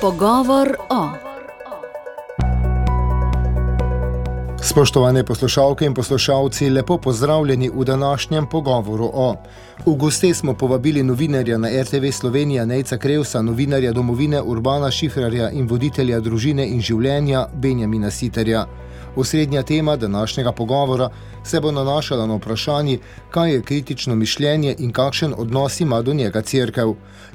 Pogovor o. Spoštovane poslušalke in poslušalci, lepo pozdravljeni v današnjem pogovoru o. V goste smo povabili novinarja na RTV Slovenija Nejca Krevsa, novinarja domovine Urbana Šifrarja in voditelja družine in življenja Benjamina Siterja. Osrednja tema današnjega pogovora se bo nanašala na vprašanje, kaj je kritično mišljenje in kakšen odnos ima do njega crkv.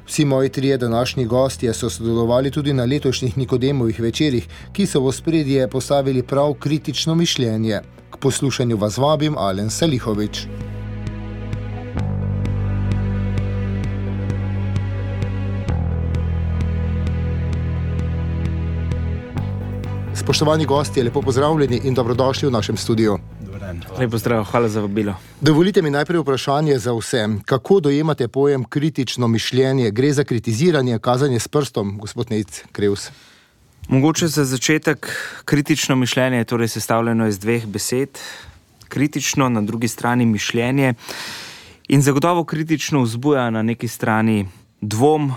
Vsi moji trije današnji gostje so sodelovali tudi na letošnjih Nikodemovih večerjih, ki so v spredje postavili prav kritično mišljenje. K poslušanju vas vabim Alen Salihovič. Spoštovani gosti, lepo pozdravljeni in dobrodošli v našem studiu. Lepo zdrav, hvala za vabilo. Dovolite mi najprej vprašanje za vse. Kako dojemate pojem kritično mišljenje? Gre za kritiziranje, kazanje s prstom, gospod Nec Krevs? Mogoče za začetek kritično mišljenje je torej sestavljeno iz dveh besed. Kritično, na drugi strani mišljenje. In zagotovo kritično vzbuja na neki strani dvom,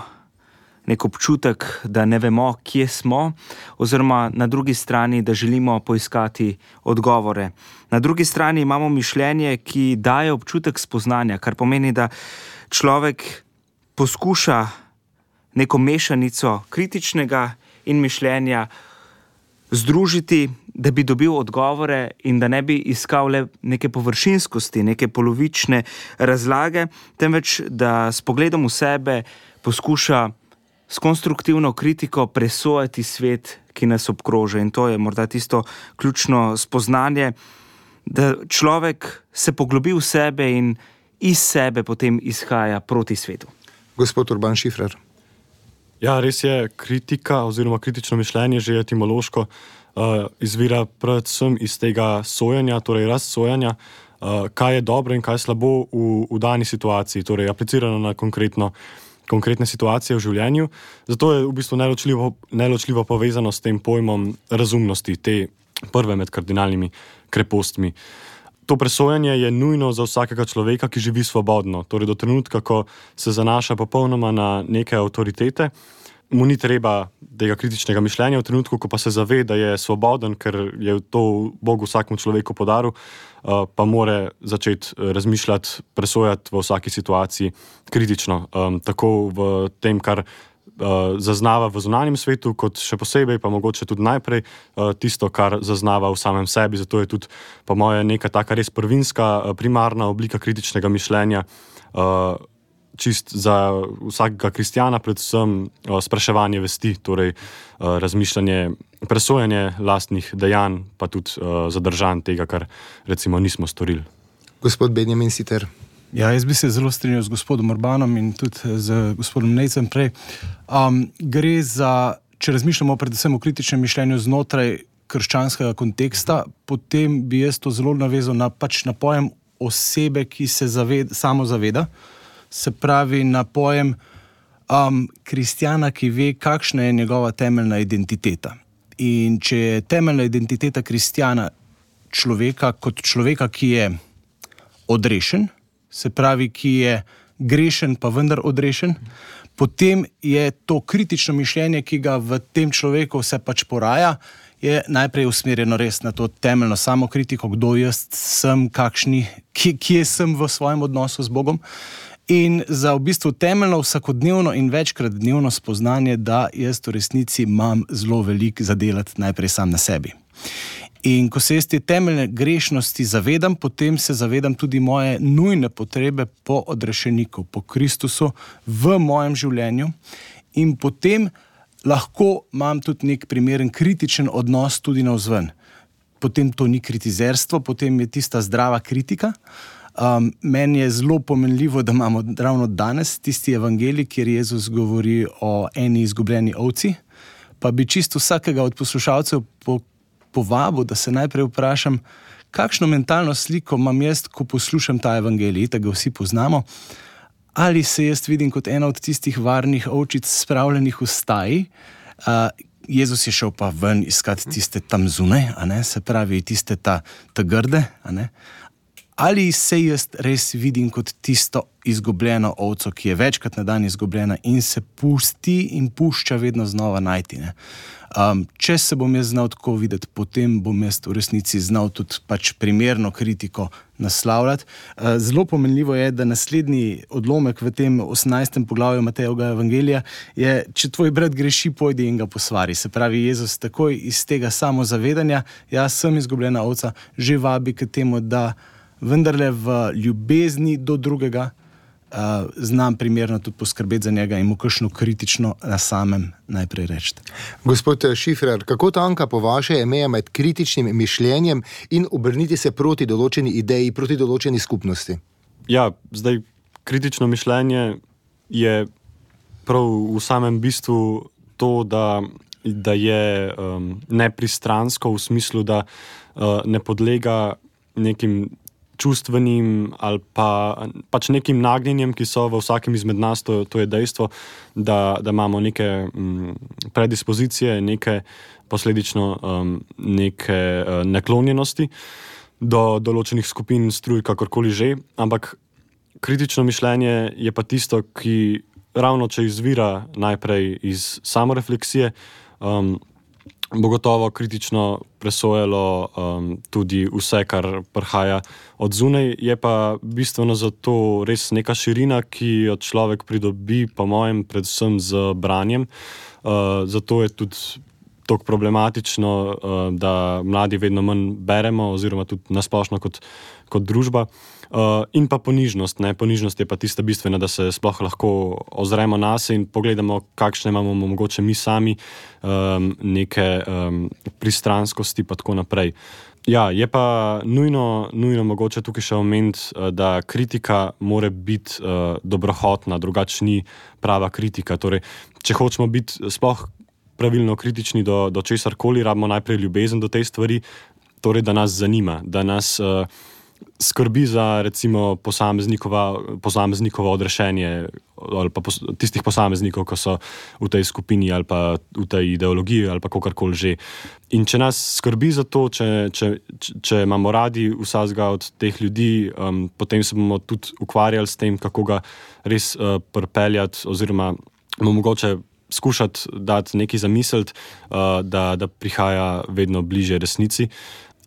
nek občutek, da ne vemo, kje smo, oziroma na drugi strani, da želimo poiskati odgovore. Na drugi strani imamo mišljenje, ki daje občutek spoznanja, kar pomeni, da človek poskuša neko mešanico kritičnega in mišljenja združiti. Da bi dobil odgovore, in da ne bi iskal le neke površinskosti, neke polovične razlage, temveč da s pogledom v sebe poskuša s konstruktivno kritiko presojati svet, ki nas obkroža. In to je morda tisto ključno spoznanje, da človek se poglobi v sebe in iz sebe potem izhaja proti svetu. Gospod Urban Šifrer. Ja, res je kritika oziroma kritično mišljenje, že etimološko, uh, izvira predvsem iz tega sojenja, torej razsojanja, uh, kaj je dobro in kaj je slabo v, v dani situaciji, torej aplicirano na konkretno uh, konkretne situacije v življenju. Zato je v bistvu neločljivo, neločljivo povezano s tem pojmom razumnosti, te prve med kardinalnimi krepostmi. To presojanje je nujno za vsakega človeka, ki živi svobodno, torej do trenutka, ko se zanaša popolnoma na neke avtoritete mu ni treba tega kritičnega mišljenja, v trenutku, ko pa se zave, da je svoboden, ker je to Bog vsakemu človeku podaril, uh, pa more začeti uh, razmišljati, presojati v vsaki situaciji kritično, um, tako v tem, kar. Uh, zaznava v zunanjem svetu, kot še posebej, pa mogoče tudi najprej tisto, kar zaznava v samem sebi. Zato je tudi, po mojem, neka taka res prvinska, primarna oblika kritičnega mišljenja. Uh, čist za vsakega kristjana, predvsem uh, spraševanje vesti, torej uh, razmišljanje, presojanje lastnih dejanj, pa tudi uh, zadržanje tega, kar recimo nismo storili. Gospod Benjamin Siter. Ja, jaz bi se zelo strinjal z gospodom Urbanom in tudi z gospodom Necem prej. Um, gre za, če razmišljamo predvsem o kritičnem mišljenju znotraj krščanskega konteksta, potem bi jaz to zelo navezal na, pač na pojem osebe, ki se zaved, samo zaveda se pravi na pojem um, kristjana, ki ve, kakšna je njegova temeljna identiteta. In če je temeljna identiteta kristjana človeka kot človeka, ki je odrešen, se pravi, ki je grešen, pa vendar odrešen, potem je to kritično mišljenje, ki ga v tem človeku se pač poraja. Je najprej usmerjeno res na to temeljno samokritiko, kdo jaz sem, kakšni, kje, kje sem v svojem odnosu z Bogom. In za v bistvu temeljno, vsakodnevno in večkrat dnevno spoznanje, da jaz v resnici imam zelo veliko za delati, najprej sam na sebi. In ko se jaz te temeljne grešnosti zavedam, potem se zavedam tudi moje nujne potrebe po odrešeniku, po Kristusu v mojem življenju, in potem lahko imam tudi nek primeren kritičen odnos tudi na vzven. Potem to ni kritizerstvo, potem je tista zdrava kritika. Um, meni je zelo pomenljivo, da imamo ravno danes tisti evangelij, kjer Jezus govori o eni izgubljeni ovci. Pa bi čisto vsakega od poslušalcev po, povabil, da se najprej vprašam, kakšno mentalno sliko imam jaz, ko poslušam ta evangelij, da ga vsi poznamo. Ali se jaz vidim kot ena od tistih varnih ovčic, spravljenih v staji, uh, Jezus je šel pa ven iskati tiste tam zunaj, se pravi, tiste ta, ta grde ali se jaz res vidim kot tisto izgubljeno ovco, ki je večkrat na dan izgubljena in se pusti in pušča vedno znova najti. Um, če se bom jaz znal tako videti, potem bom jaz v resnici znal tudi pač primerno kritiko naslavljati. Uh, zelo pomenljivo je, da naslednji odlomek v tem 18. poglavju Matejovega evangelija je, če tvoj brat greši, pojdi in ga posvari. Se pravi, Jezus takoj iz tega samozavedanja, jaz sem izgubljena ovca, že vabi k temu, da vendarle v ljubezni do drugega uh, znam primerno tudi poskrbeti za njega in mu kakšno kritično na samem najprej reči. Gospod Šifrer, kako tanka po vaše je meja med kritičnim mišljenjem in obrniti se proti določeni ideji, proti določeni skupnosti? Ja, zdaj kritično mišljenje je prav v samem bistvu to, da. Da je um, nepristransko v smislu, da uh, ne podlega nekim čustvenim ali pa, pač nekim nagnjenjem, ki so v vsakem izmed nas, to, to je dejstvo, da, da imamo neke m, mm, predispozicije, neke posledično um, neke uh, naklonjenosti do določenih skupin, struj, kakorkoli že. Ampak kritično mišljenje je pa tisto, ki ravno če izvira najprej iz samorefleksije. Um, bo gotovo kritično presojalo um, tudi vse, kar prihaja od zunaj. Je pa bistveno zato res neka širina, ki jo človek pridobi, po mojem, predvsem z branjem. Uh, zato je tudi tako problematično, uh, da mladi vedno manj beremo, oziroma tudi nasplošno kot, kot družba. Uh, in pa ponižnost. Ne? Ponižnost je pa tista bistvena, da se sploh lahko ozremo na sebe in pogledamo, kakšne imamo mogoče mi sami, um, neke um, pristranskosti in tako naprej. Ja, je pa nujno, nujno mogoče tukaj še omeniti, uh, da kritika mora biti uh, dobrohotna, drugače ni prava kritika. Torej, če hočemo biti sploh pravilno kritični do, do česar koli, rabimo najprej ljubezen do te stvari, torej, da nas zanima, da nas. Uh, skrbi za recimo, posameznikovo odrešenje ali pa pos, tistih posameznikov, ki so v tej skupini ali pa v tej ideologiji ali pa kakorkoli že. In če nas skrbi za to, če, če, če imamo radi vsega od teh ljudi, um, potem se bomo tudi ukvarjali s tem, kako ga res uh, pripeljati oziroma bomo mogoče. Skušati dati nekaj za misel, uh, da, da prihaja vedno bliže resnici.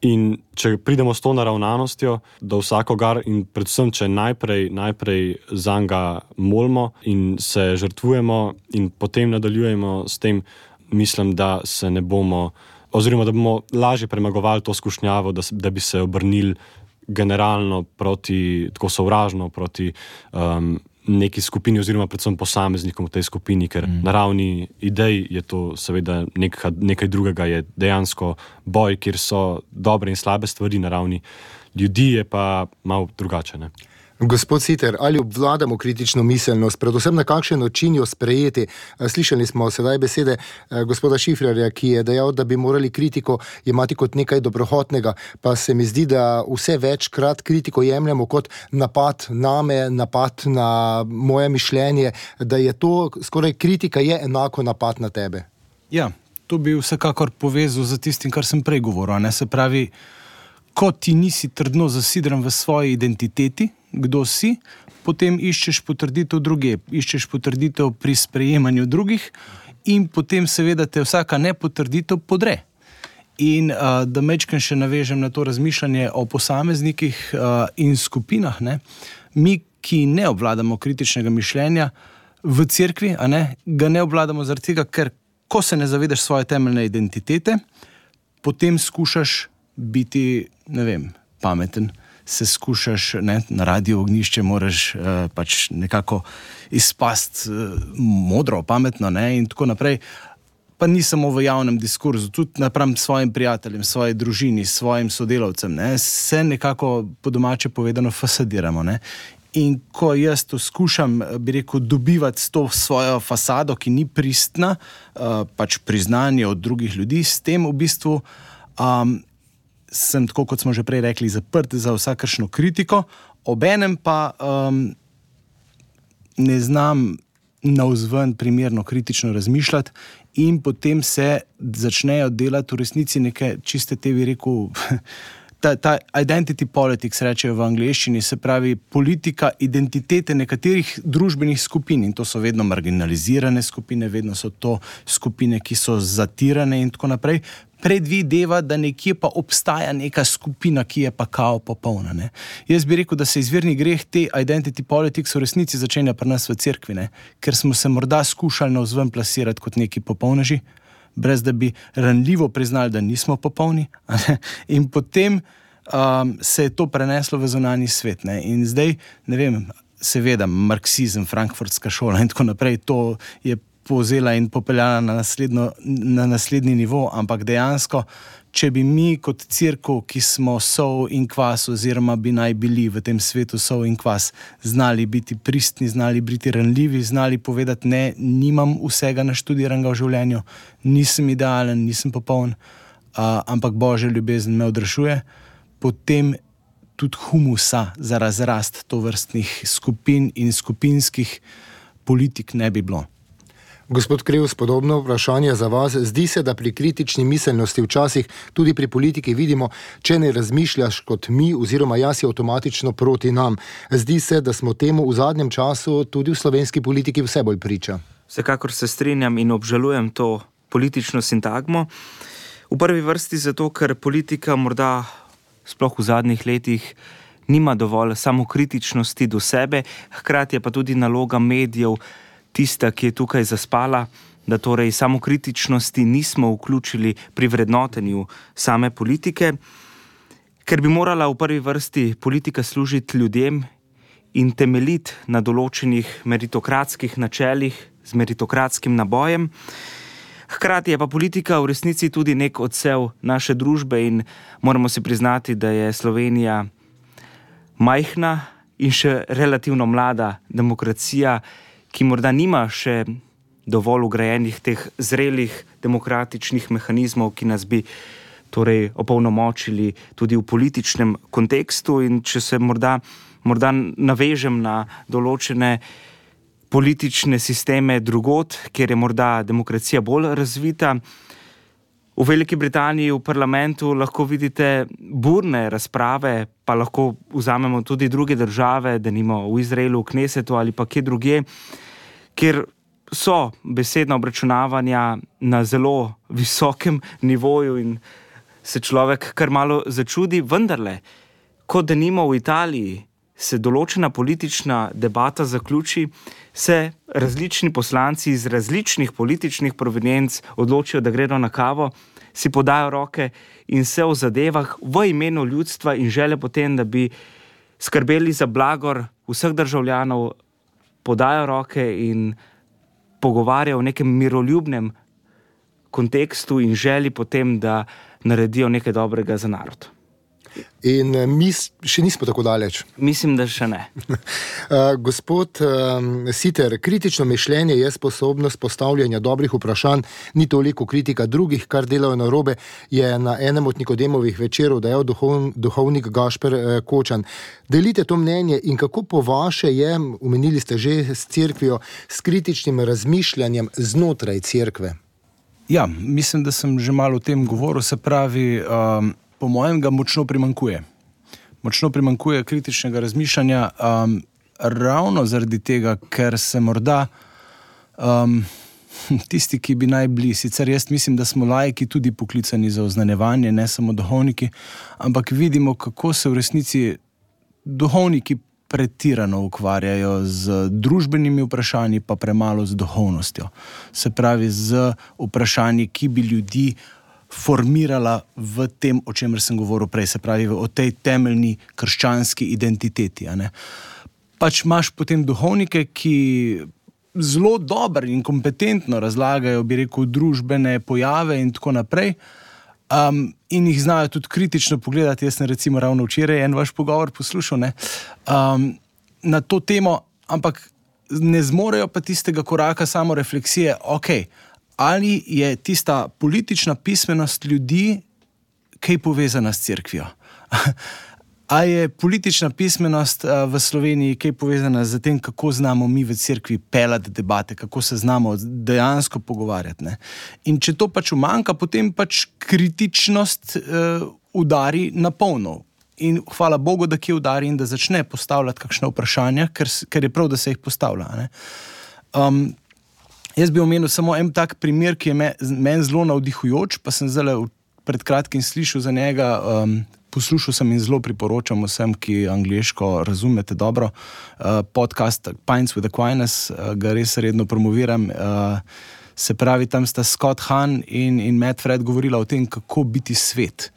In če pridemo s to naravnanostjo do vsakogar, in predvsem, če najprej, najprej za njega molimo in se žrtvujemo, in potem nadaljujemo s tem, mislim, da se ne bomo, oziroma da bomo lažje premagovali to skušnjavo, da, da bi se obrnili generalno proti, tako sovražno proti um, neki skupini, oziroma predvsem posameznikom v tej skupini, ker mm. na ravni idej je to seveda nekaj, nekaj drugega, je dejansko boj, kjer so dobre in slabe stvari, na ravni ljudi je pa malo drugače. Ne? Gospod Siter, ali obvladamo kritično miselnost, predvsem na kakšen način jo sprejeti? Eh, slišali smo sedaj besede eh, gospoda Šifrerja, ki je dejal, da bi morali kritiko imati kot nekaj dobrohotnega, pa se mi zdi, da vse večkrat kritiko jemljemo kot napad na me, napad na moje mišljenje, da je to skoraj kritika je enako napad na tebe. Ja, to bi vsekakor povezal z tistim, kar sem prej govoril. Se pravi, ko ti nisi trdno zasidran v svoji identiteti, kdo si, potem iščeš potrditev druge, iščeš potrditev pri sprejemanju drugih, in potem seveda te vsaka nepotrditev podre. In uh, da mečkam še navežem na to razmišljanje o posameznikih uh, in skupinah, ne? mi, ki ne obvladamo kritičnega mišljenja v cerkvi, ne? ga ne obvladamo zaradi tega, ker ko se ne zavedaš svoje temeljne identitete, potem skušaš biti, ne vem, pameten se skušaš ne, na radio ognišče, moraš uh, pač nekako izpasti uh, modro, pametno ne, in tako naprej. Pa ni samo v javnem diskurzu, tudi napram svojim prijateljem, svoji družini, svojim sodelavcem, ne, se nekako po domače povedano fasadiramo. Ne. In ko jaz to skušam, bi rekel, dobivati to svojo fasado, ki ni pristna, pač priznanje od drugih ljudi, s tem v bistvu um, sem, tako kot smo že prej rekli, zaprt za vsakršno kritiko, obenem pa um, ne znam na vzven primerno kritično razmišljati, in potem se začnejo delati v resnici neke čiste, te bi rekel, ta, ta identity politics, rečejo v angleščini, se pravi politika identitete nekaterih družbenih skupin in to so vedno marginalizirane skupine, vedno so to skupine, ki so zatirane in tako naprej. Predvideva, da nekje pa obstaja neka skupina, ki je pa kao popolna. Ne? Jaz bi rekel, da se izvirni greh te identity politics v resnici začenja pri nas v cerkvi, ne? ker smo se morda skušali na vzven plasirati kot neki popolneži, brez da bi ranljivo priznali, da nismo popolni. In potem um, se je to preneslo v zunani svet. Ne? In zdaj, ne vem, seveda, marksizem, frankfurtska šola in tako naprej, to je povzela in popeljala na, na naslednji nivo, ampak dejansko. Če bi mi, kot crkva, ki smo sol in kvas, oziroma bi naj bili v tem svetu sol in kvas, znali biti pristni, znali biti ranljivi, znali povedati: Ne, nimam vsega naštudiranega v življenju, nisem idealen, nisem popoln, uh, ampak božja ljubezen me odrašuje, potem tudi humusa za razrast to vrstnih skupin in skupinskih politik ne bi bilo. Gospod Krivs, podobno vprašanje za vas. Zdi se, da pri kritični miselnosti včasih tudi pri politiki vidimo, če ne razmišljaš kot mi, oziroma jaz si avtomatično proti nam. Zdi se, da smo temu v zadnjem času tudi v slovenski politiki vse bolj priča. Vsekakor se strinjam in obžalujem to politično sintagmo. V prvi vrsti zato, ker politika morda sploh v zadnjih letih nima dovolj samokritičnosti do sebe, hkrati je pa tudi naloga medijev tista, ki je tukaj zaspala, da torej samokritičnosti nismo vključili pri vrednotenju same politike, ker bi morala v prvi vrsti politika služiti ljudem in temeljiti na določenih meritokratskih načelih z meritokratskim nabojem. Hkrati je pa politika v resnici tudi nek odsev naše družbe in moramo si priznati, da je Slovenija majhna in še relativno mlada demokracija, ki morda nima še dovolj ugrajenih teh zrelih demokratičnih mehanizmov, ki nas bi torej opolnomočili tudi v političnem kontekstu. In če se morda, morda navežem na določene politične sisteme drugot, kjer je morda demokracija bolj razvita. V Veliki Britaniji v parlamentu lahko vidite burne razprave, pa lahko vzamemo tudi druge države, da nimo v Izraelu, v Knesetu ali pa kje drugje, kjer so besedna obračunavanja na zelo visokem nivoju in se človek kar malo začudi, vendarle, kot da nimo v Italiji. Se določena politična debata zaključi, se različni poslanci iz različnih političnih provenienc odločijo, da gredo na kavo, si podajo roke in se o zadevah v imenu ljudstva in žele potem, da bi skrbeli za blagor vseh državljanov, podajo roke in pogovarjajo v nekem miroljubnem kontekstu in želi potem, da naredijo nekaj dobrega za narod. In eh, mi še nismo tako daleč. Mislim, da še ne. Eh, gospod um, Siter, kritično mišljenje je sposobnost postavljanja dobrih vprašanj, ni toliko kritika drugih, kar delajo na robe. Je na enem od Nikodemovih večerov dejal duhov, duhovnik Gašper uh, Kočan. Delite to mnenje in kako po vaše je, umenili ste že s crkvijo, s kritičnim razmišljanjem znotraj crkve? Ja, mislim, da sem že malo o tem govoril. Se pravi. Um, po mojem, ga močno primankuje. Močno primankuje kritičnega razmišljanja, um, ravno zaradi tega, ker se morda um, tisti, ki bi naj bili, sicer jaz mislim, da smo lajki tudi poklicani za oznanjevanje, ne samo duhovniki, ampak vidimo, kako se v resnici duhovniki pretirano ukvarjajo z družbenimi vprašanji, pa premalo z duhovnostjo. Se pravi, z vprašanji, ki bi ljudi formirala v tem, o čemer sem govoril prej, se pravi, o tej temeljni krščanski identiteti. Pač imaš potem duhovnike, ki zelo dobro in kompetentno razlagajo, bi rekel, družbene pojave in tako naprej. Um, in jih znajo tudi kritično pogledati. Jaz sem recimo ravno včeraj en vaš pogovor poslušal ne, um, na to temo, ampak ne zmorejo pa tistega koraka samo refleksije, ok ali je tista politična pismenost ljudi kaj povezana s crkvijo. Ali je politična pismenost v Sloveniji kaj povezana z tem, kako znamo mi v cerkvi pelati debate, kako se znamo dejansko pogovarjati. Ne? In če to pač umanka, potem pač kritičnost uh, udari na polno. In hvala Bogu, da kje udari in da začne postavljati kakšne vprašanja, ker, ker je prav, da se jih postavlja. Um, jaz bi omenil samo en tak primer, ki je me, meni zelo navdihujoč, pa sem zelo pred kratkim slišal za njega. Um, Poslušal sem in zelo priporočam vsem, ki angliško razumete dobro. Uh, podcast Pines with Aquinas, uh, ga res redno promoviram. Uh, se pravi, tam sta Scott Hahn in, in Matt Fred govorila o tem, kako biti svet.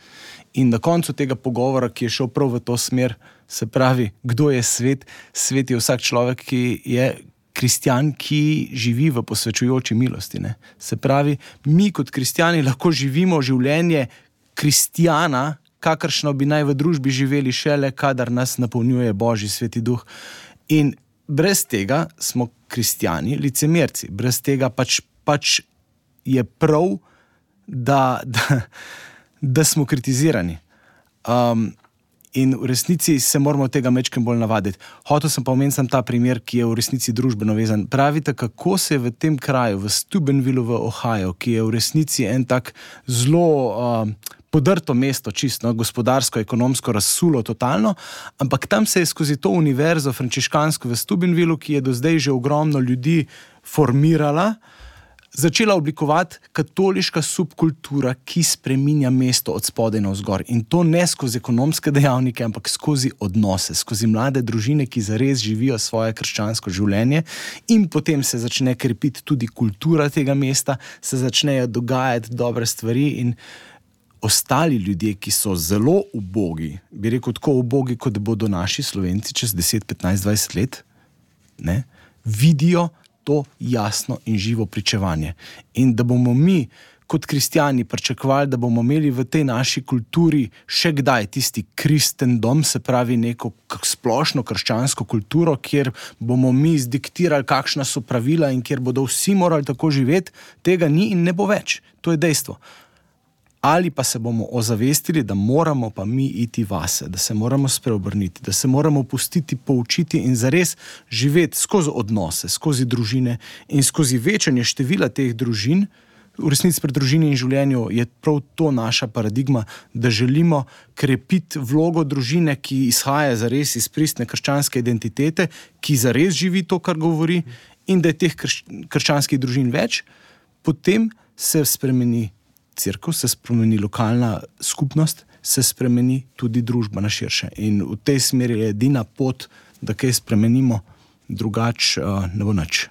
In na koncu tega pogovora, ki je šel prav v to smer, se pravi, kdo je svet? Svet je vsak človek, ki je kristjan, ki živi v posvečujoči milosti. Ne? Se pravi, mi kot kristijani lahko živimo življenje kristjana, kakršno bi naj v družbi živeli šele, kadar nas napolnjuje Božji sveti duh. In brez tega smo kristijani, licemerci, brez tega pač, pač je prav, da, da, da smo kritizirani. Um, in v resnici se moramo tega mečem bolj navaditi. Hotel sem pa omeniti ta primer, ki je v resnici družbeno vezan. Pravite, kako se je v tem kraju, v Stubenvilu v Ohio, ki je v resnici en tak zelo. Uh, Podrto mesto, čisto gospodarsko, ekonomsko, razsulo, totalno, ampak tam se je skozi to univerzo, frančiškansko v Stubinvilu, ki je do zdaj že ogromno ljudi formirala, začela oblikovati katoliška subkultura, ki spreminja mesto od spodaj na vzgor. In to ne skozi ekonomske dejavnike, ampak skozi odnose, skozi mlade družine, ki zares živijo svoje krščansko življenje, in potem se začne krepiti tudi kultura tega mesta, se začnejo dogajati dobre stvari. Ostali ljudje, ki so zelo ubogi, bi rekel, tako ubogi, kot bodo naši slovenci čez 10, 15, 20 let, ne, vidijo, to jasno in živo pričevanje. In da bomo mi, kot kristijani, pričakovali, da bomo imeli v tej naši kulturi še kdaj tisti kristen dom, se pravi neko splošno krščansko kulturo, kjer bomo mi zdiktirali, kakšna so pravila in kjer bodo vsi morali tako živeti, tega ni in ne bo več. To je dejstvo ali pa se bomo ozavestili, da moramo pa mi iti vase, da se moramo spreobrniti, da se moramo pustiti poučiti in zares živeti skozi odnose, skozi družine in skozi večanje števila teh družin. V resnici pri družini in življenju je prav to naša paradigma, da želimo krepiti vlogo družine, ki izhaja zares iz pristne krščanske identitete, ki zares živi to, kar govori, in da je teh krš krščanskih družin več, potem se spremeni crkva, se spremeni lokalna skupnost, se spremeni tudi družba na širše. In v tej smeri je edina pot, da kaj spremenimo, drugače uh, ne bo nič.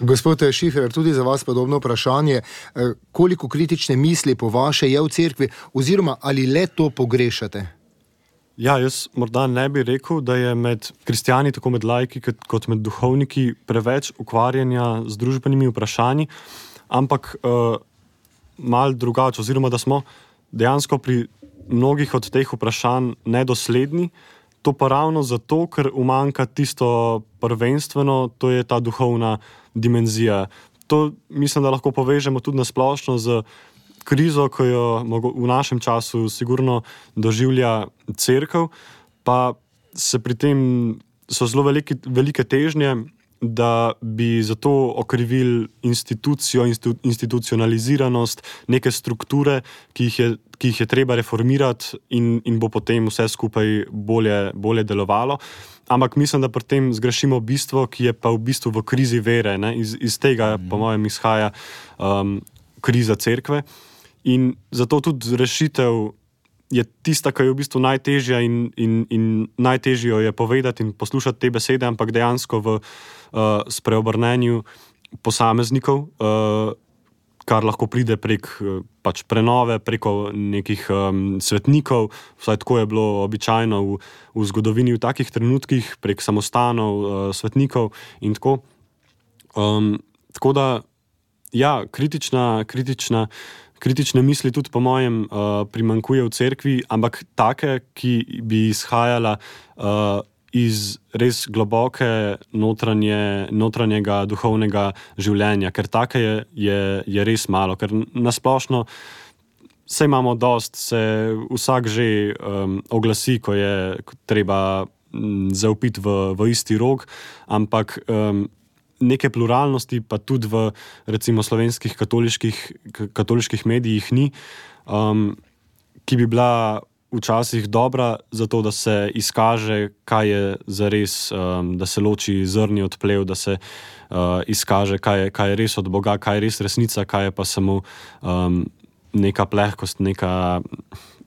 Gospod Šifer, tudi za vas podobno vprašanje. Eh, koliko kritične misli po vaše je v cerkvi, oziroma ali le to pogrešate? Ja, jaz morda ne bi rekel, da je med kristijani, tako med lajki, kot med duhovniki, preveč ukvarjanja z družbenimi vprašanji, ampak uh, mal drugače, oziroma da smo dejansko pri mnogih od teh vprašanj nedosledni. To pa ravno zato, ker umanka tisto prvenstveno, to je ta duhovna dimenzija. To mislim, da lahko povežemo tudi na splošno z krizo, ki jo v našem času sigurno doživlja crkva, pa se pri tem so zelo velike, velike težnje da bi zato okrivili institucijo, institu, institucionaliziranost neke strukture, ki jih je, ki jih je treba reformirati, in, in bo potem vse skupaj bolje, bolje delovalo. Ampak mislim, da pri tem zgrešimo bistvo, ki je pa v bistvu v krizi vere. Iz, iz tega, mm. po mojem, izhaja um, kriza cerkve. In zato tudi rešitev je tista, ki je v bistvu najtežja in, in, in najtežje jo je povedati in poslušati te besede, ampak dejansko v uh, spreobrnenju posameznikov, uh, kar lahko pride prek uh, pač prenove, preko nekih um, svetnikov, vsaj tako je bilo običajno v, v zgodovini, v takih trenutkih, prek samostanov, uh, svetnikov in tako. Um, tako da, ja, kritična, kritična kritične misli, tudi po mojem, uh, primankuje v cerkvi, ampak take, ki bi izhajala uh, iz res globoke notranje, notranjega duhovnega življenja, ker take je, je, je res malo, ker nasplošno. Vse imamo dost, se vsak že um, oglasi, ko je treba zaupiti v, v isti rog, ampak um, neke pluralnosti, pa tudi v recimo slovenskih katoliških, katoliških medijih ni, um, ki bi bila včasih dobra, zato da se izkaže, kaj je za res, um, da se loči zrni od plev, da se uh, izkaže, kaj je, kaj je res od Boga, kaj je res resnica, kaj je pa samo um, neka plehkost, neka,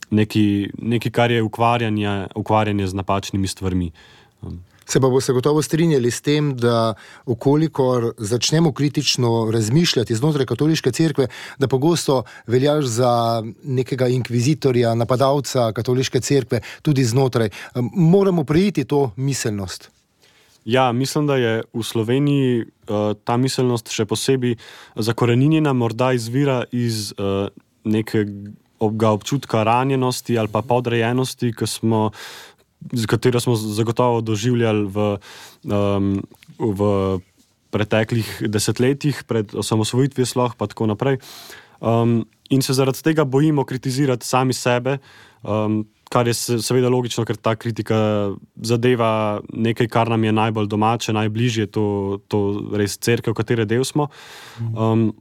neki, neki, kar je ukvarjanje, ukvarjanje z napačnimi stvarmi. Um. Se pa boste gotovo strinjali s tem, da okolikor začnemo kritično razmišljati znotraj katoliške cerkve, da pogosto veljaš za nekega inkvizitorja, napadalca katoliške cerkve, tudi znotraj, moramo prejiti to miselnost. Ja, mislim, da je v Sloveniji uh, ta miselnost še posebej zakorenjena, morda izvira iz uh, nekega občutka ranjenosti ali pa podrejenosti, ki smo katero smo zagotovo doživljali v, um, v preteklih desetletjih, pred osamosvojitvijo, sloh pa tako naprej. Um, in se zaradi tega bojimo kritizirati sami sebe, um, kar je seveda logično, ker ta kritika zadeva nekaj, kar nam je najbolj domače, najbližje, to, to res crkva, v kateri del smo. Um,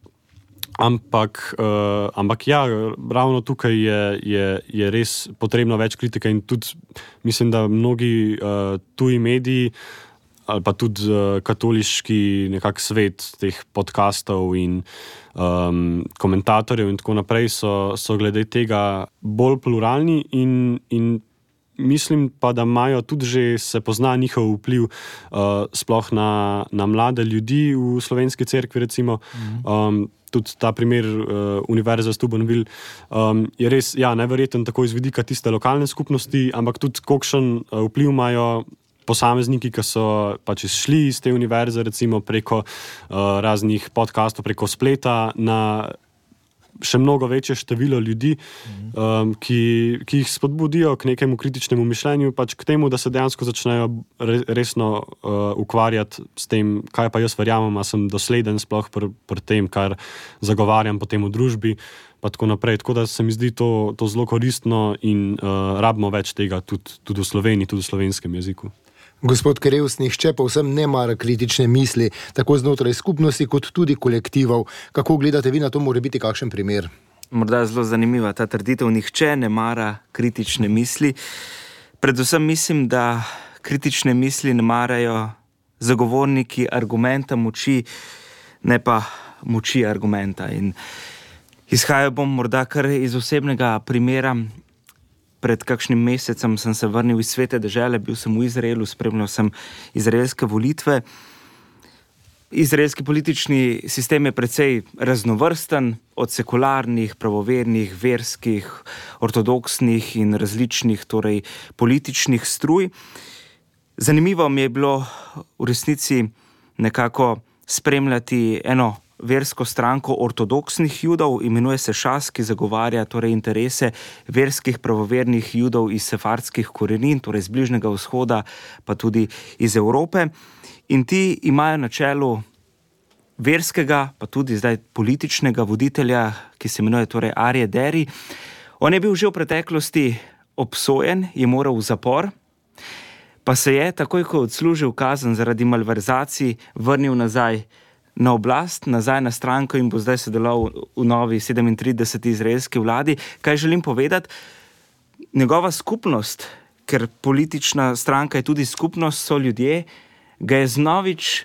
Ampak, uh, ampak ja, ravno tukaj je, je, je res potrebno več kritike in tudi mislim, da mnogi uh, tuji mediji ali pa tudi uh, katoliški nekak svet teh podkastov in um, komentatorjev in tako naprej so, so glede tega bolj pluralni in, in mislim pa, da imajo tudi že se pozna njihov vpliv uh, sploh na, na mlade ljudi v slovenski cerkvi recimo. Mhm. Um, tudi ta primer uh, Univerze Stubenville um, je res ja, neverjeten, tako iz vidika tiste lokalne skupnosti, ampak tudi kakšen uh, vpliv imajo. Posamezniki, ki so pač šli iz te univerze, recimo preko uh, raznih podkastov, preko spleta, na še mnogo večje število ljudi, um, ki, ki jih spodbudijo k nekemu kritičnemu mišljenju, pač k temu, da se dejansko začnejo re, resno uh, ukvarjati s tem, kaj pa jaz verjamem, da sem dosleden sploh pri pr tem, kar zagovarjam potem v družbi. Tako, tako da se mi zdi to, to zelo koristno in uh, rabimo več tega tudi, tudi v Sloveniji, tudi v slovenskem jeziku. Gospod Krevs, nihče pa vsem ne mara kritične misli, tako znotraj skupnosti, kot tudi kolektivov. Kako gledate vi na to, mora biti kakšen primer? Morda je zelo zanimiva ta trditev, nihče ne mara kritične misli. Predvsem mislim, da kritične misli ne marajo zagovorniki argumenta moči, ne pa moči argumenta. In izhajal bom morda kar iz osebnega primera pred kakšnim mesecem sem se vrnil iz svete države, bil sem v Izraelu, spremljal sem izraelske volitve. Izraelski politični sistem je precej raznovrsten, od sekularnih, pravovernih, verskih, ortodoksnih in različnih torej, političnih struj. Zanimivo mi je bilo v resnici nekako spremljati eno versko stranko ortodoksnih judov, imenuje se Šas, ki zagovarja torej interese verskih pravovernih judov iz sefardskih korenin, torej iz Bližnjega vzhoda, pa tudi iz Evrope. In ti imajo na čelu verskega, pa tudi zdaj političnega voditelja, ki se imenuje torej Arje Deri. On je bil že v preteklosti obsojen, je moral v zapor. Pa se je, takoj ko je odslužil kazen zaradi malverzacij, vrnil nazaj na oblast, nazaj na stranko in bo zdaj sodeloval v novi 37. izraelski vladi. Kaj želim povedati? Njegova skupnost, ker politična stranka je tudi skupnost, so ljudje, ga je znovič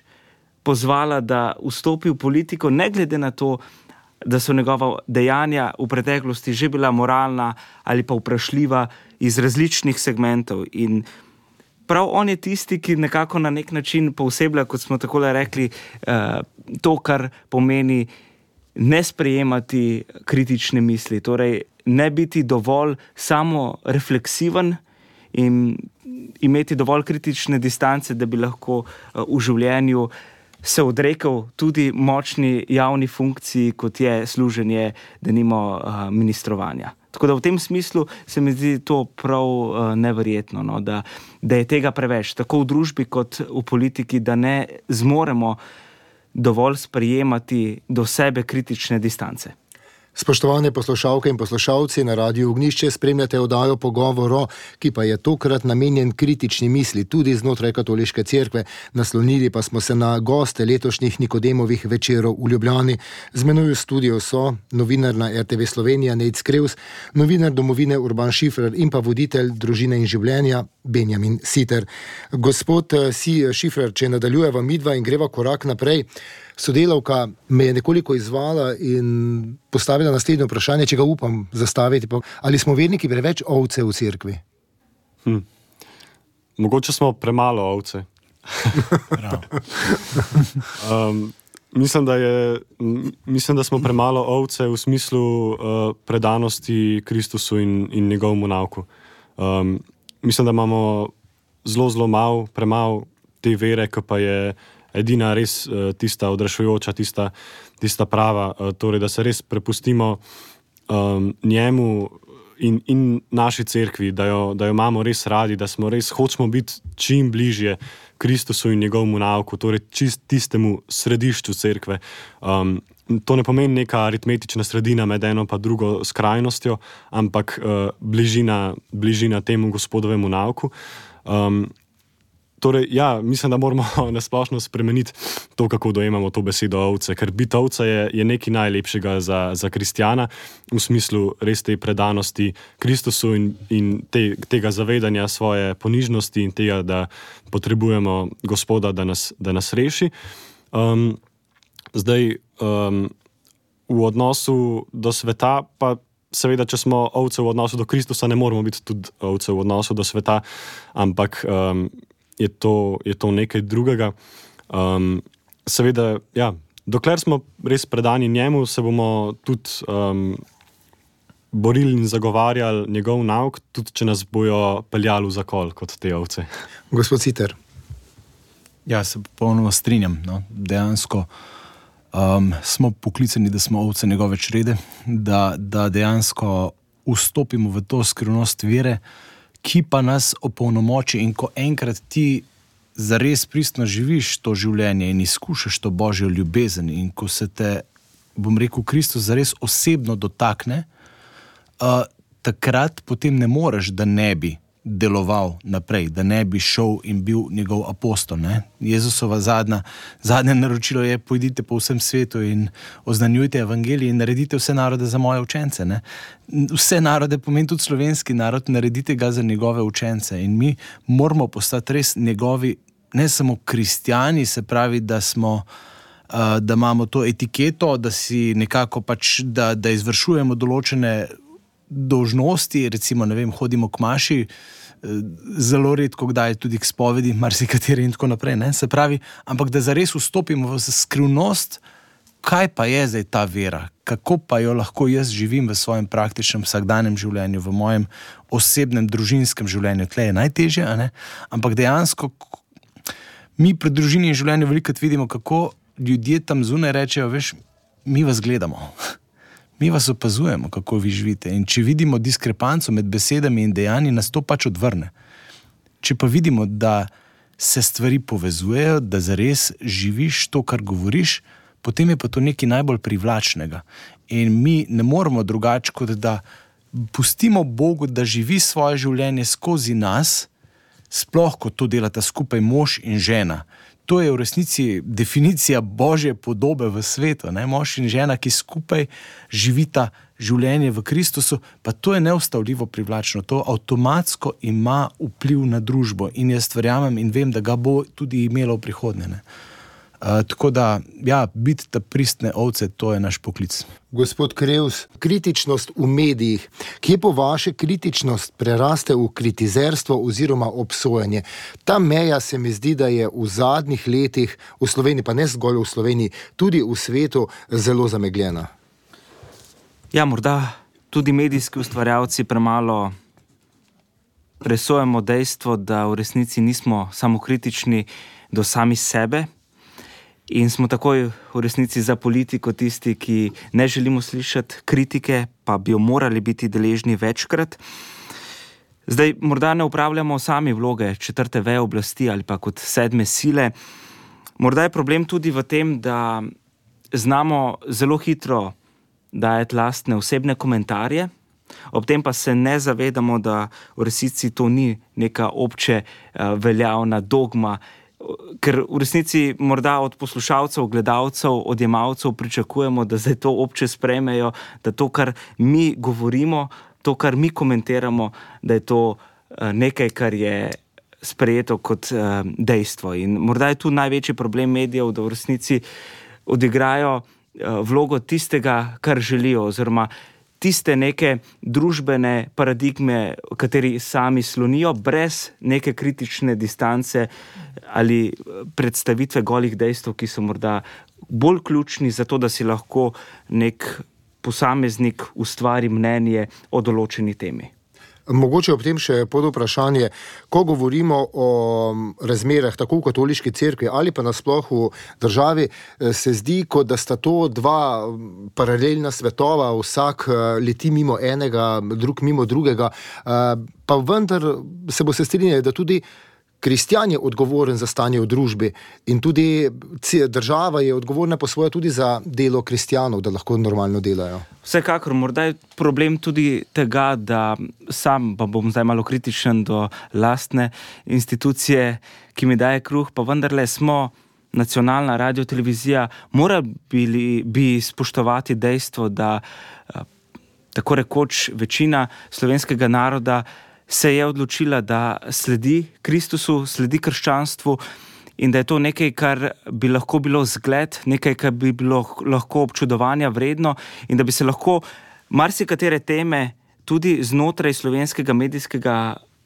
pozvala, da vstopi v politiko, ne glede na to, da so njegova dejanja v preteklosti že bila moralna ali pa vprašljiva iz različnih segmentov. In prav on je tisti, ki nekako na nek način posebej, kot smo tako rekli, uh, to, kar pomeni ne sprejemati kritične misli, torej ne biti dovolj samo refleksiven in imeti dovolj kritične distance, da bi lahko uh, v življenju. Se odrekel tudi močni javni funkciji, kot je služenje, da nimo uh, ministrovanja. Tako da v tem smislu se mi zdi to prav uh, neverjetno, no, da, da je tega preveč, tako v družbi kot v politiki, da ne zmoremo dovolj sprejemati do sebe kritične distance. Spoštovane poslušalke in poslušalci na Radiu Ognišče spremljate oddajo Pogovoro, ki pa je tokrat namenjen kritični misli tudi znotraj katoliške cerkve. Naslonili pa smo se na goste letošnjih Nikodemovih večerov v Ljubljani. Z menoj v studiu so novinar na RTV Slovenija Nec Kreus, novinar domovine Urban Šifrer in pa voditelj družine in življenja Benjamin Siter. Gospod eh, Si Šifrer, če nadaljujeva midva in greva korak naprej sodelavka me je nekoliko izvala in postavila naslednje vprašanje, če ga upam zastaviti. Ali smo verniki preveč ovce v cerkvi? Hm. Mogoče smo premalo ovce. um, mislim, da je, mislim, da smo premalo ovce v smislu uh, predanosti Kristusu in, in njegovemu nauku. Um, mislim, da imamo zelo, zelo malo, premalo te vere, ki pa je edina res uh, tista odrašujoča, tista, tista prava. Uh, torej, da se res prepustimo um, njemu in, in naši cerkvi, da jo, da jo imamo res radi, da smo res hočemo biti čim bližje Kristusu in njegovemu nauku, torej čist tistemu središču cerkve. Um, To ne pomeni neka aritmetična sredina med eno in drugo skrajnostjo, ampak uh, bližina, bližina temu gospodovemu nauku. Um, Torej, ja, mislim, da moramo na splošno spremeniti to, kako dojemamo to besedo ovce, ker biti ovca je, je nekaj najlepšega za, za kristjana, v smislu res te predanosti Kristusu in, in te, tega zavedanja svoje ponižnosti in tega, da potrebujemo Gospoda, da nas, da nas reši. Um, zdaj, um, v odnosu do sveta, pa seveda, če smo ovce v odnosu do Kristusa, ne moramo biti tudi ovce v odnosu do sveta, ampak. Um, je to, je to nekaj drugega. Um, seveda, ja, dokler smo res predani njemu, se bomo tudi um, borili in zagovarjali njegov nauk, tudi če nas bojo peljali v zakol kot te ovce. Gospod Citer. Ja, se popolnoma strinjam. No. Dejansko um, smo poklicani, da smo ovce njegove črede, da, da dejansko vstopimo v to skrivnost vere ki pa nas opolnomoči. In ko enkrat ti zares pristno živiš to življenje in izkušaš to božjo ljubezen, in ko se te, bom rekel, Kristus zares osebno dotakne, uh, takrat potem ne moreš, da ne bi deloval naprej, da ne bi šel in bil njegov apostol. Ne? Jezusova zadnja, zadnje naročilo je: pojdite po vsem svetu in oznanjujte evangelije in naredite vse narode za moje učence. Ne? Vse narode pomeni tudi slovenski narod, naredite ga za njegove učence. In mi moramo postati res njegovi, ne samo kristijani, se pravi, da smo. Da imamo to etiketo, da si nekako pač, da, da izvršujemo določene dožnosti, recimo, vem, hodimo k maši, eh, zelo redko, kdaj tudi k spovedi, marsikateri in tako naprej. Ne? Se pravi, ampak da zares vstopimo v skrivnost, kaj pa je zdaj ta vera, kako pa jo lahko jaz živim v svojem praktičnem vsakdanjem življenju, v mojem osebnem družinskem življenju. Tle je najtežje, ampak dejansko mi pri družini in življenju veliko vidimo, kako ljudje tam zunaj rečejo, veš, mi vas gledamo. Mi vas opazujemo, kako vi živite. In če vidimo diskrepanco med besedami in dejanji, nas to pač odvrne. Če pa vidimo, da se stvari povezujejo, da zares živiš to, kar govoriš, potem je pa to nekaj najbolj privlačnega. In mi ne moremo drugače, kot da pustimo Bogu, da živi svoje življenje skozi nas, sploh ko to delata skupaj mož in žena to je v resnici definicija božje podobe v svetu. Ne? Mož in žena, ki skupaj živita življenje v Kristusu, pa to je neustavljivo privlačno. To avtomatsko ima vpliv na družbo in jaz verjamem in vem, da ga bo tudi imelo v prihodnje. Eh, tako da, ja, biti ta pristne ovce, to je naš poklic. Gospod Krevs, kritičnost v medijih, kje po vaše kritičnost preraste v kritizerstvo oziroma obsojanje? Ta meja se mi zdi, da je v zadnjih letih v Sloveniji, pa ne zgolj v Sloveniji, tudi v svetu zelo zamegljena. Ja, morda tudi medijski ustvarjalci premalo presojamo dejstvo, da v resnici nismo samo kritični do sami sebe. In smo takoj v resnici za politiko tisti, ki ne želimo slišati kritike, pa bi jo morali biti deležni večkrat. Zdaj, morda ne upravljamo sami vloge četrte veje oblasti ali pa kot sedme sile. Morda je problem tudi v tem, da znamo zelo hitro dajati lastne osebne komentarje. Ob tem pa se ne zavedamo, da v resnici to ni neka obče uh, veljavna dogma, ker v resnici morda od poslušalcev, gledalcev, odjemalcev pričakujemo, da zdaj to obče sprejmejo, da to, kar mi govorimo, to, kar mi komentiramo, da je to uh, nekaj, kar je. Sprejeto kot uh, dejstvo. In morda je tu največji problem medijev, da v resnici odigrajo uh, vlogo tistega, kar želijo, oziroma tiste neke družbene paradigme, kateri sami slonijo, brez neke kritične distance ali predstavitve golih dejstev, ki so morda bolj ključni za to, da si lahko nek posameznik ustvari mnenje o določeni temi. Mogoče ob tem še pod vprašanje, ko govorimo o razmerah tako v katoliški cerkvi ali pa nasplošno v državi, eh, se zdi, kot da sta to dva paralelna svetova, vsak eh, leti mimo enega, drug mimo drugega, eh, pa vendar se bo se strinjali, da tudi kristjan je odgovoren za stanje v družbi in tudi država je odgovorna po svoje tudi za delo kristjanov, da lahko normalno delajo. Vsekakor, morda je problem tudi tega, da sam, pa bom zdaj malo kritičen do lastne institucije, ki mi daje kruh, pa vendarle smo. Nacionalna radio televizija mora bili, bi spoštovati dejstvo, da tako rekoč večina slovenskega naroda se je odločila, da sledi Kristusu, sledi krščanstvu in da je to nekaj, kar bi lahko bilo zgled, nekaj, kar bi bilo lahko občudovanja vredno in da bi se lahko marsikatere teme tudi znotraj slovenskega medijskega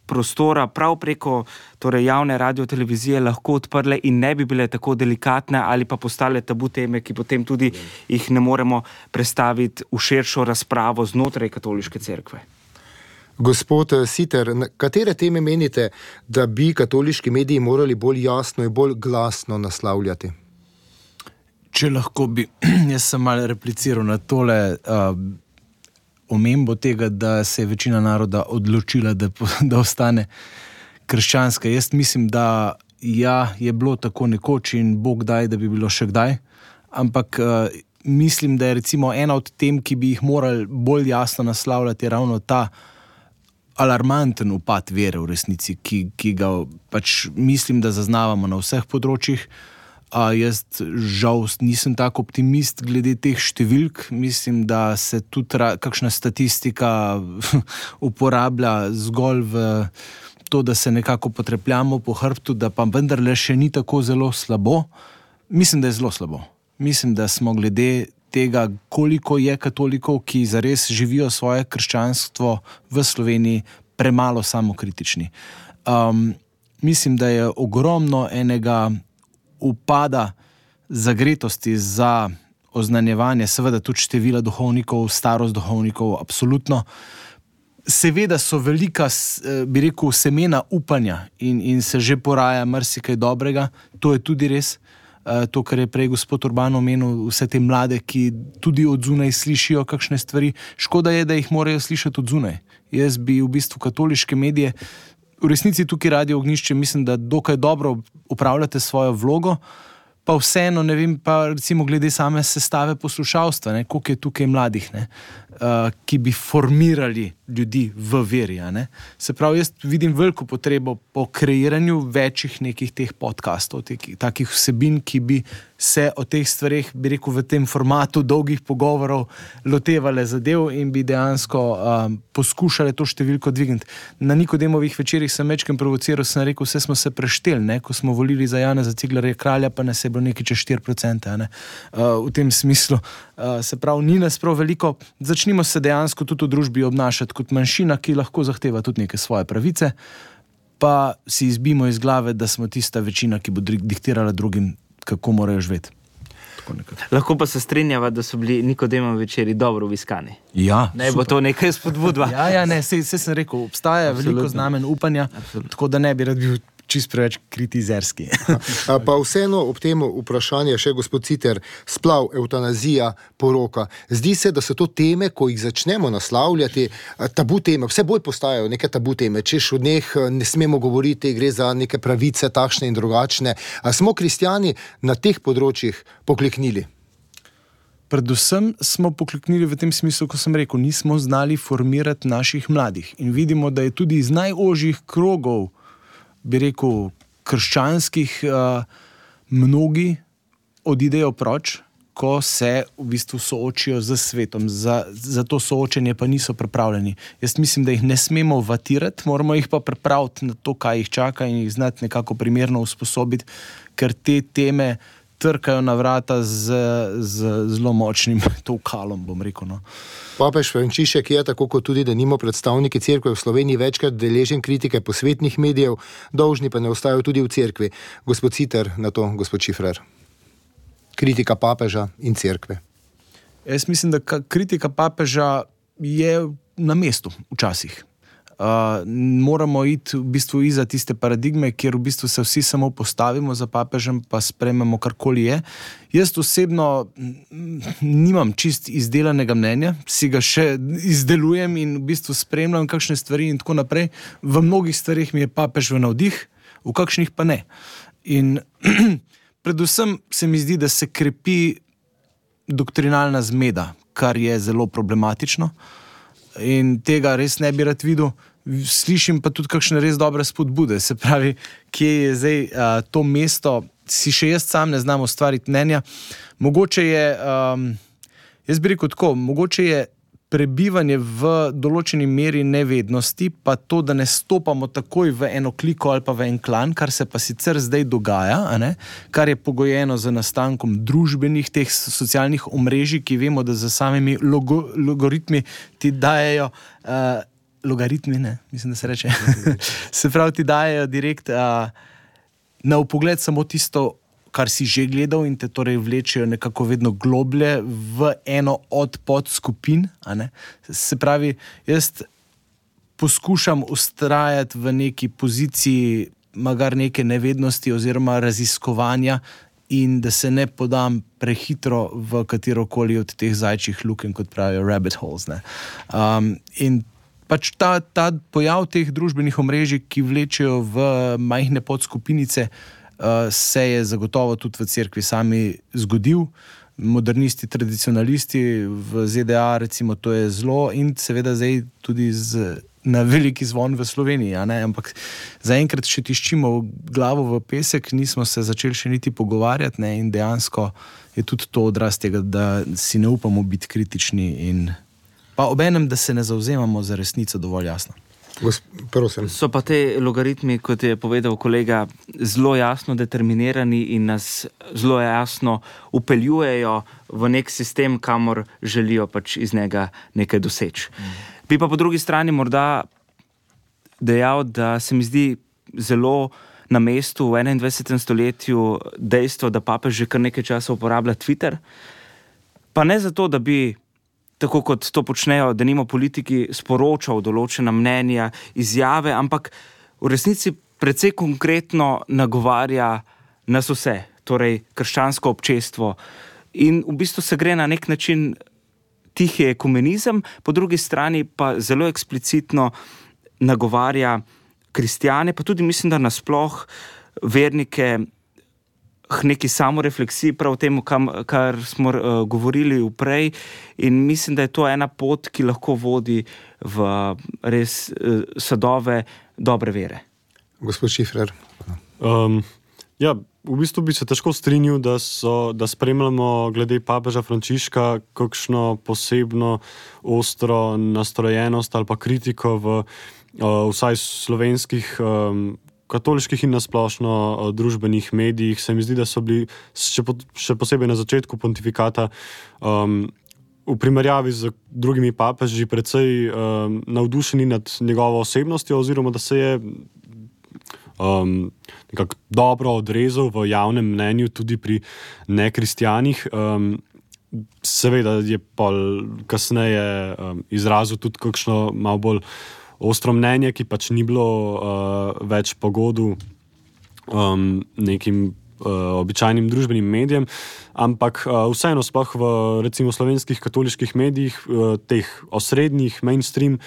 prostora, prav preko torej javne radio televizije, lahko odprle in ne bi bile tako delikatne ali pa postale tabu teme, ki potem tudi jih ne moremo predstaviti v širšo razpravo znotraj katoliške cerkve. Gospod eh, Siter, katere teme menite, da bi katoliški mediji morali bolj jasno in bolj glasno naslavljati? Če lahko bi jaz sem malo repliciral na tole uh, omembo tega, da se je večina naroda odločila, da, da ostane krščanska. Jaz mislim, da ja, je bilo tako nekoč in Bog daj, da bi bilo še kdaj. Ampak uh, mislim, da je ena od tem, ki bi jih morali bolj jasno naslavljati, ravno ta alarmanten upad vere v resnici, ki, ki ga pač mislim, da zaznavamo na vseh področjih. A jaz, žal, nisem tako optimist glede teh številk. Mislim, da se tudi kakšna statistika uporablja zgolj v to, da se nekako potrepljamo po hrbtu, da pa vendarle še ni tako zelo slabo. Mislim, da je zelo slabo. Mislim, da smo glede tega, koliko je katolikov, ki zares živijo svoje krščanstvo v Sloveniji, premalo samokritični. Um, mislim, da je ogromno enega upada zagretosti za oznanjevanje, seveda tudi števila duhovnikov, starost duhovnikov, absolutno. Seveda so velika, eh, bi rekel, semena upanja in, in se že poraja marsikaj dobrega, to je tudi res. Eh, to, kar je prej gospod Urban omenil, vse te mlade, ki tudi od zunaj slišijo kakšne stvari. Škoda je, da jih morajo slišati od zunaj. Jaz bi v bistvu katoliške medije, v resnici tukaj radio ognišče, mislim, da dokaj dobro upravljate svojo vlogo. Pa vseeno, ne vem, pa recimo glede same sestave poslušalstva, koliko je tukaj mladih, ne, uh, ki bi formirali ljudi v veri. Se pravi, jaz vidim veliko potrebo po kreiranju večjih nekih teh podkastov, takih vsebin, ki bi se o teh stvareh, bi rekel, v tem formatu dolgih pogovorov lotevale zadev in bi dejansko um, poskušale to številko dvigniti. Na Nikodemovih večerjih sem večkrat provociral, sem rekel, vse smo se prešteli, ne? ko smo volili za Jana, za Ciglarja kralja, pa nas je bilo nekaj čez 4%. Ne? Uh, v tem smislu, se pravi, ni nas prav veliko, začnimo se dejansko tudi v družbi obnašati kot manjšina, ki lahko zahteva tudi neke svoje pravice. Pa si izbimo iz glave, da smo tista večina, ki bo diktirala drugim kako morajo živeti. Lahko pa se strinjava, da so bili Nikodemo večeri dobro obiskani. Ja, ne super. bo to nekaj spodbudva. ja, ja, ne, vse sem rekel, obstaja Absolutno. veliko znamen upanja, Absolutno. tako da ne bi rad bil čist preveč kritizerski. pa vseeno ob tem vprašanju, še gospod Citer, splav, eutanazija, poroka. Zdi se, da so to teme, ko jih začnemo naslavljati, tabu teme, vse bolj postajajo neke tabu teme. Češ od njih ne smemo govoriti, gre za neke pravice, takšne in drugačne. A smo kristijani na teh področjih pokleknili? Predvsem smo pokleknili v tem smislu, ko sem rekel, nismo znali formirati naših mladih. In vidimo, da je tudi iz najožjih krogov, bi rekel, krščanskih, uh, mnogi odidejo proč, ko se v bistvu soočijo z svetom. Za, za to soočenje pa niso pripravljeni. Jaz mislim, da jih ne smemo vatirati, moramo jih pa pripraviti na to, kaj jih čaka in jih znati nekako primerno usposobiti, ker te teme trkajo na vrata z, z zelo močnim tokalom, bom rekel. No. Papež Frančišek je, tako kot tudi, da nimo predstavniki crkve v Sloveniji, večkrat deležen kritike posvetnih medijev, dolžni pa ne ostajajo tudi v crkvi. Gospod Citer, na to, gospod Šifrer. Kritika papeža in crkve. Jaz mislim, da kritika papeža je na mestu včasih. Uh, moramo iti v bistvu iza tiste paradigme, kjer v bistvu se vsi samo postavimo za papežem, pa sprememo karkoli je. Jaz osebno nimam čist izdelanega mnenja, si ga še izdelujem in v bistvu spremljam kakšne stvari in tako naprej. V mnogih stvarih mi je papež v navdih, v kakšnih pa ne. In predvsem se mi zdi, da se krepi doktrinalna zmeda, kar je zelo problematično. Uh, in tega res ne bi rad videl. Slišim pa tudi kakšne res dobre spodbude, se pravi, kje je zdaj uh, to mesto, si še jaz sam ne znam ustvariti mnenja. Mogoče je, um, jaz bi rekel tako, mogoče je prebivanje v določeni meri nevednosti, pa to, da ne stopamo takoj v eno kliko ali pa v en klan, kar se pa sicer zdaj dogaja, kar je pogojeno z nastankom družbenih, teh socialnih omrežij, ki vemo, da za samimi logo, logaritmi ti dajo. Uh, Logaritmi, ne, mislim, da se reče. se pravi, ti dajo direkt uh, na upogled samo tisto, kar si že gledal, in te torej vlečejo nekako vedno globlje v eno od podskupin. Se pravi, jaz poskušam ustrajati v neki poziciji, magar neke nevednosti oziroma raziskovanja. In da se ne podam prehitro v katero koli od teh zajčjih luken, kot pravijo, rabbit holes. Um, in pač ta, ta pojav teh družbenih omrežij, ki vlečejo v majhne podskupinice, uh, se je zagotovo tudi v cerkvi sami zgodil. Modernisti, tradicionalisti v ZDA, recimo, to je zelo in seveda zdaj tudi z, na veliki zvon v Sloveniji. Ampak zaenkrat še tiščimo glavo v pesek, nismo se začeli še niti pogovarjati ne? in dejansko je tudi to odraz tega, da si ne upamo biti kritični in pa obenem, da se ne zauzemamo za resnico dovolj jasno. So pa te logaritmi, kot je povedal kolega, zelo jasno determinirani in nas zelo jasno upeljujejo v nek sistem, kamor želijo pač iz njega nekaj doseči. Mm. Bi pa po drugi strani morda dejal, da se mi zdi zelo na mestu v 21. stoletju dejstvo, da papež že kar nekaj časa uporablja Twitter. Pa ne zato, da bi tako kot to počnejo, da nimo politiki sporočal določena mnenja, izjave, ampak v resnici precej konkretno nagovarja nas vse, torej krščansko občestvo. In v bistvu se gre na nek način tihi ekumenizem, po drugi strani pa zelo eksplicitno nagovarja kristijane, pa tudi mislim, da nasploh vernike neki samorefleksiji, prav temu, kam, kar smo uh, govorili prej. In mislim, da je to ena pot, ki lahko vodi v res uh, sadove dobre vere. Gospod Šifrer. Um, ja, v bistvu bi se težko strinjal, da, so, da spremljamo glede papeža Frančiška kakšno posebno ostro nastrojenost ali pa kritiko v uh, vsaj slovenskih. Um, katoliških in nasplošno uh, družbenih medijih, se mi zdi, da so bili še, po, še posebej na začetku pontifikata. Um, V primerjavi z drugimi papeži, precej um, navdušeni nad njegovo osebnostjo, oziroma da se je um, dobro odrezal v javnem mnenju, tudi pri nekristijanih. Um, seveda je pa kasneje um, izrazil tudi kakšno malo bolj ostro mnenje, ki pač ni bilo uh, več pogodu um, nekim uh, običajnim družbenim medijem, ampak uh, vseeno, sploh v recimo slovenskih katoliških medijih, uh, teh osrednjih, mainstream,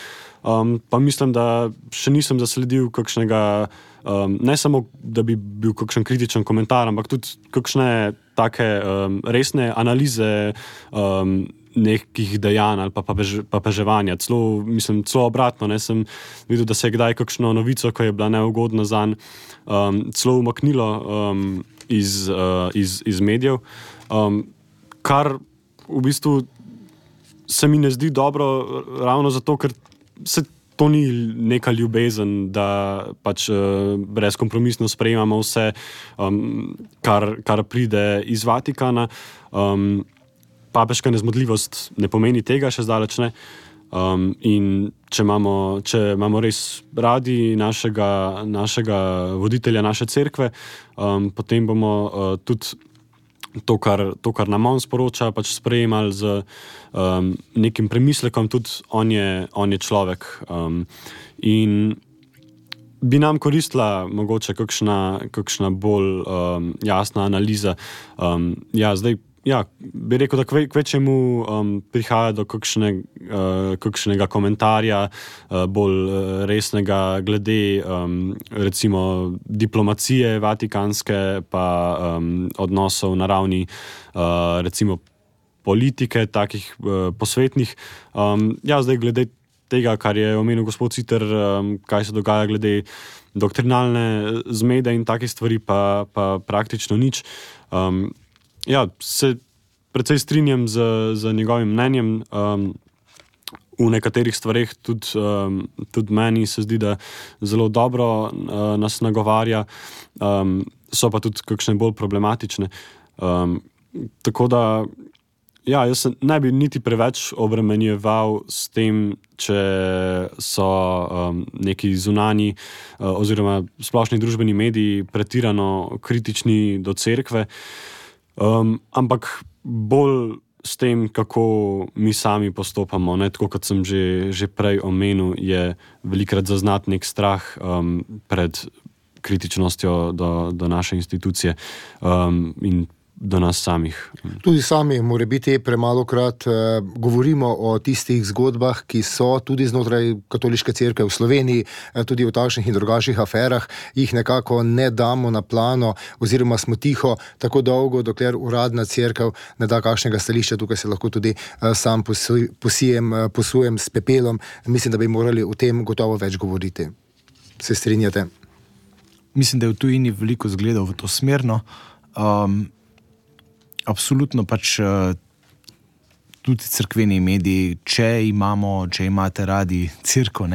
um, pa mislim, da še nisem zasledil kakšnega. Um, ne samo, da bi bil kakšen kritičen komentar, ampak tudi kakšne take um, resne analize. Um, Nekih dejanj ali pa papeževanja. Celo, mislim, celo obratno. Ne, sem videl, da se je kdaj kakšno novico, ki je bila neugodna za njega, um, celo umaknilo um, iz, uh, iz, iz medijev. Um, kar v bistvu se mi ne zdi dobro, ravno zato, ker se to ni neka ljubezen, da pač uh, brezkompromisno sprejemamo vse, um, kar, kar pride iz Vatikana. Um, Papeška nezmotljivost ne pomeni tega, še zdaleč ne. Um, in če imamo, če imamo res radi našega, našega voditelja, naše cerkve, um, potem bomo uh, tudi to, kar, to, kar nam on sporoča, pač sprejemali z um, nekim premislekom, tudi on je, on je človek. Um, in bi nam koristila mogoče kakšna, kakšna bolj um, jasna analiza. Um, ja, zdaj, Ja, bi rekel, da kvečemu um, prihaja do kakšne, uh, kakšnega komentarja, uh, bolj uh, resnega, glede um, recimo diplomacije vatikanske, pa um, odnosov na ravni uh, recimo politike, takih uh, posvetnih. Um, ja, zdaj glede tega, kar je omenil gospod Citer, um, kaj se dogaja glede doktrinalne zmede in takih stvari, pa, pa praktično nič. Um, Ja, se precej strinjam z, z njegovim mnenjem. Um, v nekaterih stvareh tudi, um, tudi meni se zdi, da zelo dobro uh, nas nagovarja, um, so pa tudi kakšne bolj problematične. Um, tako da, ja, jaz ne bi niti preveč obremenjeval s tem, če so um, neki zunani uh, oziroma splošni družbeni mediji pretirano kritični do cerkve. Um, ampak bolj s tem, kako mi sami postopamo. Ne? Tako kot sem že, že prej omenil, je velikrat zaznati nek strah um, pred kritičnostjo do, do naše institucije um, in do nas samih. Tudi sami, mora biti premalo krat, eh, govorimo o tistih zgodbah, ki so tudi znotraj katoliške cerkve v Sloveniji, eh, tudi o takšnih in drugačnih aferah, jih nekako ne damo na plano, oziroma smo tiho tako dolgo, dokler uradna cerkev ne da kakšnega stališča. Tukaj se lahko tudi eh, sam posijem, eh, posujem s pepelom. Mislim, da bi morali o tem gotovo več govoriti. Se strinjate? Mislim, da je v tujini veliko zgledov v to smerno. Um, absolutno pač uh, tudi crkveni mediji, če imamo, če imate radi crkvo,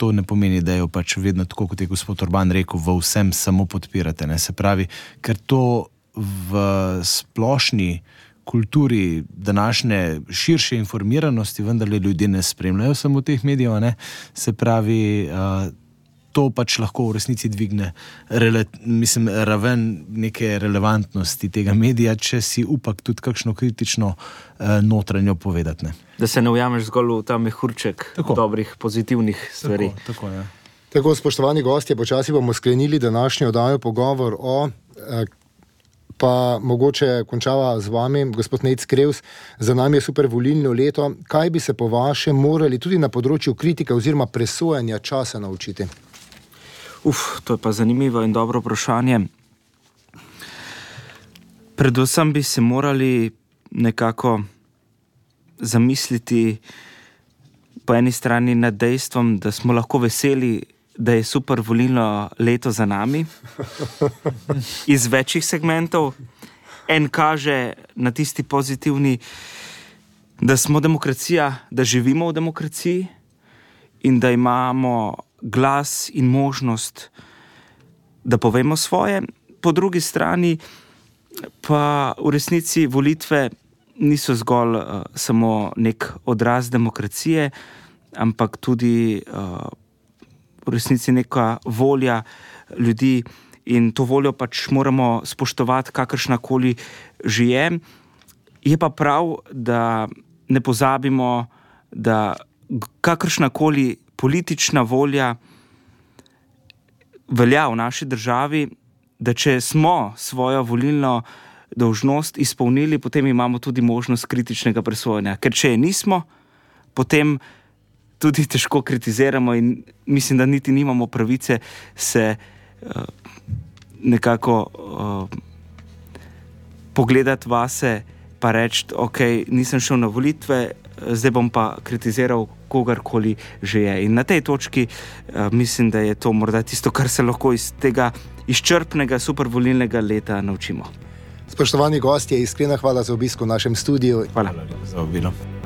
to ne pomeni, da jo pač vedno tako, kot je gospod Orban rekel, v vsem samo podpirate. Ne. Se pravi, ker to v splošni kulturi današnje širše informiranosti, vendar ljudje ne spremljajo samo teh medijev, ne. se pravi. Uh, to pač lahko v resnici dvigne mislim, raven neke relevantnosti tega medija, če si upak tudi kakšno kritično eh, notranjo povedati. Ne. Da se ne ujameš zgolj v ta mehurček tako. dobrih, pozitivnih stvari. Tako, tako, ja. tako spoštovani gostje, počasi bomo sklenili današnjo oddajo pogovor o. Eh, Pa mogoče končava z vami, gospod Nec Krevs, za nami je super volilno leto. Kaj bi se po vašem morali tudi na področju kritike oziroma presojanja časa naučiti? Uf, to je pa zanimivo in dobro vprašanje. Predvsem bi se morali nekako zamisliti po eni strani nad dejstvom, da smo lahko veseli, da je super volilno leto za nami, iz večjih segmentov. En kaže na tisti pozitivni, da smo demokracija, da živimo v demokraciji in da imamo glas in možnost, da povemo svoje, po drugi strani pa v resnici volitve niso zgolj uh, samo nek odraz demokracije, ampak tudi uh, v resnici neka volja ljudi. In to voljo pač moramo spoštovati, kakršna koli že je. Je pa prav, da ne pozabimo, da kakršna koli politična volja velja v naši državi, da če smo svojo volilno dolžnost izpolnili, potem imamo tudi možnost kritičnega presojanja. Ker če je nismo, potem tudi težko kritiziramo in mislim, da niti nimamo pravice se uh, nekako uh, pogledati vase, pa reči, ok, nisem šel na volitve, zdaj bom pa kritiziral kogarkoli že je. In na tej točki uh, mislim, da je to morda tisto, kar se lahko iz tega izčrpnega, supervolilnega leta naučimo. Spoštovani gosti, iskrena hvala za obisko v našem studiu. Hvala, hvala za obilo.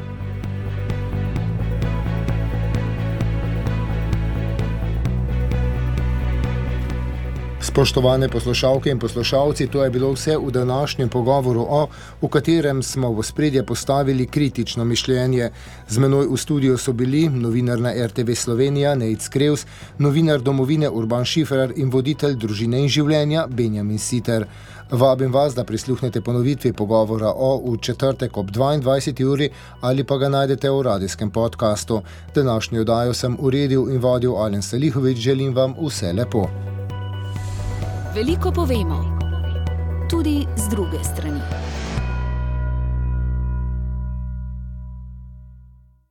Spoštovane poslušalke in poslušalci, to je bilo vse v današnjem pogovoru, o, v katerem smo v spredje postavili kritično mišljenje. Z menoj v studiu so bili novinar na RTV Slovenija Neitz Krevs, novinar domovine Urban Šifrer in voditelj družine in življenja Benjamin Siter. Vabim vas, da prisluhnete ponovitvi pogovora o v četrtek ob 22. uri ali pa ga najdete v radijskem podkastu. Današnjo oddajo sem uredil in vodil Alen Salihovič, želim vam vse lepo. Veliko povemo, tudi z druge strani.